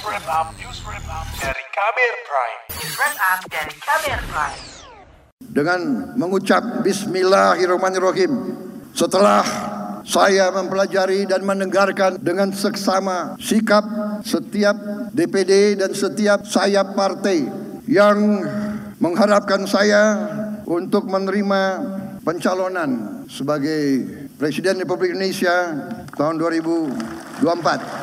Up. News Wrap Up dari Kamer Prime. Dengan mengucap Bismillahirrahmanirrahim. Setelah saya mempelajari dan mendengarkan dengan seksama sikap setiap DPD dan setiap sayap partai yang mengharapkan saya untuk menerima pencalonan sebagai Presiden Republik Indonesia tahun 2024.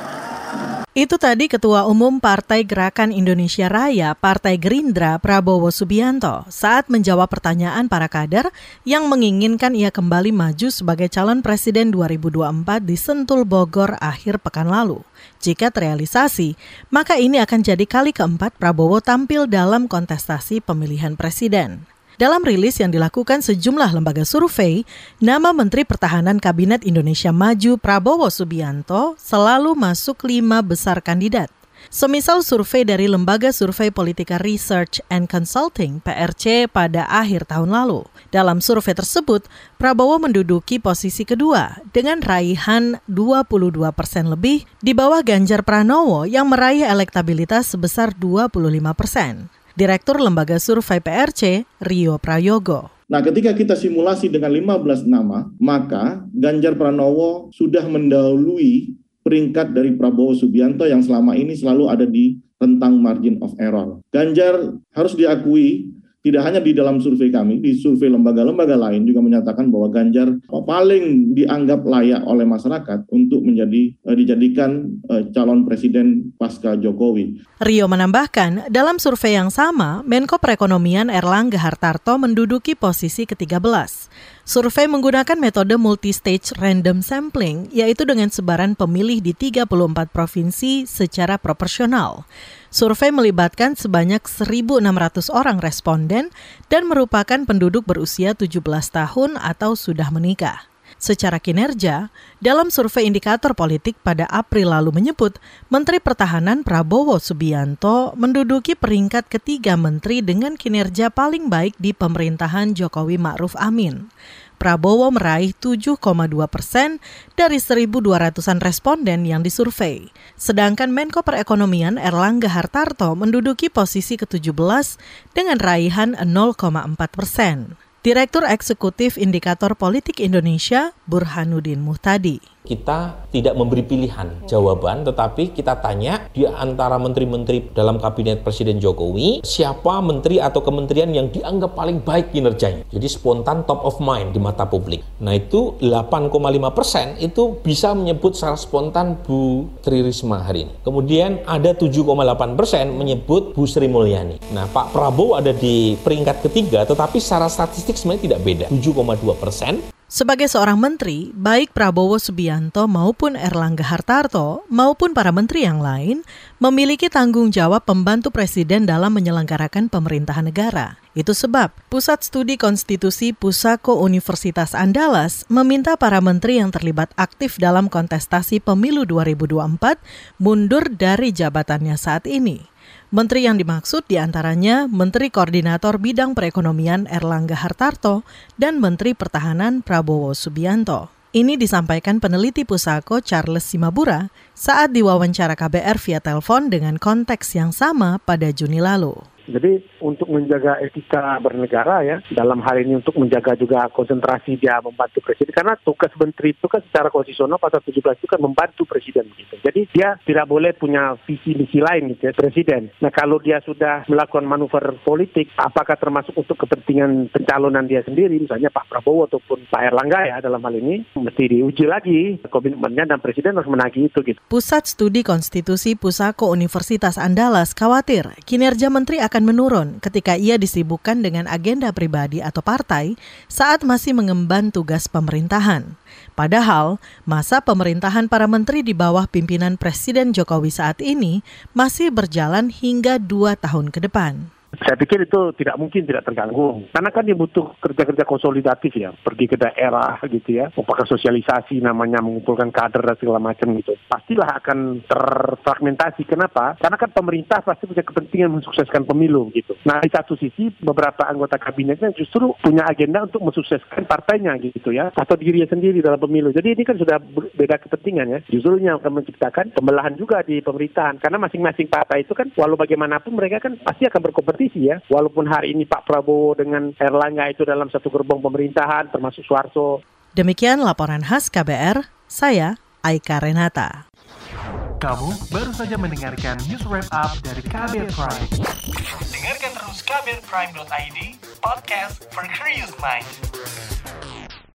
Itu tadi Ketua Umum Partai Gerakan Indonesia Raya, Partai Gerindra, Prabowo Subianto, saat menjawab pertanyaan para kader yang menginginkan ia kembali maju sebagai calon presiden 2024 di Sentul Bogor akhir pekan lalu. Jika terrealisasi, maka ini akan jadi kali keempat Prabowo tampil dalam kontestasi pemilihan presiden. Dalam rilis yang dilakukan sejumlah lembaga survei, nama Menteri Pertahanan Kabinet Indonesia Maju Prabowo Subianto selalu masuk lima besar kandidat. Semisal survei dari Lembaga Survei Politika Research and Consulting PRC pada akhir tahun lalu. Dalam survei tersebut, Prabowo menduduki posisi kedua dengan raihan 22 persen lebih di bawah Ganjar Pranowo yang meraih elektabilitas sebesar 25 persen. Direktur Lembaga Survei PRC, Rio Prayogo. Nah, ketika kita simulasi dengan 15 nama, maka Ganjar Pranowo sudah mendahului peringkat dari Prabowo Subianto yang selama ini selalu ada di rentang margin of error. Ganjar harus diakui tidak hanya di dalam survei kami, di survei lembaga-lembaga lain juga menyatakan bahwa Ganjar paling dianggap layak oleh masyarakat untuk menjadi uh, dijadikan uh, calon presiden pasca Jokowi. Rio menambahkan, dalam survei yang sama, Menko Perekonomian Erlangga Hartarto menduduki posisi ke-13. Survei menggunakan metode multi-stage random sampling, yaitu dengan sebaran pemilih di 34 provinsi secara proporsional. Survei melibatkan sebanyak 1.600 orang responden dan merupakan penduduk berusia 17 tahun atau sudah menikah. Secara kinerja, dalam survei indikator politik pada April lalu menyebut Menteri Pertahanan Prabowo Subianto menduduki peringkat ketiga menteri dengan kinerja paling baik di pemerintahan Jokowi Ma'ruf Amin. Prabowo meraih 7,2 persen dari 1.200-an responden yang disurvei. Sedangkan Menko Perekonomian Erlangga Hartarto menduduki posisi ke-17 dengan raihan 0,4 persen. Direktur Eksekutif Indikator Politik Indonesia, Burhanuddin Muhtadi kita tidak memberi pilihan jawaban, tetapi kita tanya di antara menteri-menteri dalam kabinet Presiden Jokowi, siapa menteri atau kementerian yang dianggap paling baik kinerjanya. Jadi spontan top of mind di mata publik. Nah itu 8,5 persen itu bisa menyebut secara spontan Bu Tri Risma hari ini. Kemudian ada 7,8 persen menyebut Bu Sri Mulyani. Nah Pak Prabowo ada di peringkat ketiga, tetapi secara statistik sebenarnya tidak beda. 7,2 persen sebagai seorang menteri, baik Prabowo Subianto maupun Erlangga Hartarto maupun para menteri yang lain memiliki tanggung jawab pembantu presiden dalam menyelenggarakan pemerintahan negara. Itu sebab Pusat Studi Konstitusi Pusako Universitas Andalas meminta para menteri yang terlibat aktif dalam kontestasi pemilu 2024 mundur dari jabatannya saat ini. Menteri yang dimaksud di antaranya Menteri Koordinator Bidang Perekonomian Erlangga Hartarto dan Menteri Pertahanan Prabowo Subianto. Ini disampaikan peneliti Pusako Charles Simabura saat diwawancara KBR via telepon dengan konteks yang sama pada Juni lalu. Jadi untuk menjaga etika bernegara ya, dalam hal ini untuk menjaga juga konsentrasi dia membantu presiden. Karena tugas menteri itu kan secara konstitusional pasal 17 itu kan membantu presiden gitu. Jadi dia tidak boleh punya visi misi lain gitu ya, presiden. Nah kalau dia sudah melakukan manuver politik, apakah termasuk untuk kepentingan pencalonan dia sendiri, misalnya Pak Prabowo ataupun Pak Erlangga ya dalam hal ini, mesti diuji lagi komitmennya dan presiden harus menagih itu gitu. Pusat Studi Konstitusi Pusako Universitas Andalas khawatir kinerja menteri akan akan menurun ketika ia disibukkan dengan agenda pribadi atau partai saat masih mengemban tugas pemerintahan. Padahal, masa pemerintahan para menteri di bawah pimpinan Presiden Jokowi saat ini masih berjalan hingga dua tahun ke depan. Saya pikir itu tidak mungkin tidak terganggu. Karena kan dia butuh kerja-kerja konsolidatif ya, pergi ke daerah gitu ya, apakah sosialisasi namanya mengumpulkan kader dan segala macam gitu. Pastilah akan terfragmentasi. Kenapa? Karena kan pemerintah pasti punya kepentingan mensukseskan pemilu gitu. Nah di satu sisi beberapa anggota kabinetnya justru punya agenda untuk mensukseskan partainya gitu ya, atau dirinya sendiri dalam pemilu. Jadi ini kan sudah beda kepentingan ya. Justru ini akan menciptakan pembelahan juga di pemerintahan. Karena masing-masing partai itu kan walau bagaimanapun mereka kan pasti akan berkompetisi ya. Walaupun hari ini Pak Prabowo dengan Erlangga itu dalam satu gerbong pemerintahan termasuk Suarso. Demikian laporan khas KBR, saya Aika Renata. Kamu baru saja mendengarkan news wrap up dari KBR Prime. Dengarkan terus kbrprime.id, podcast for curious mind.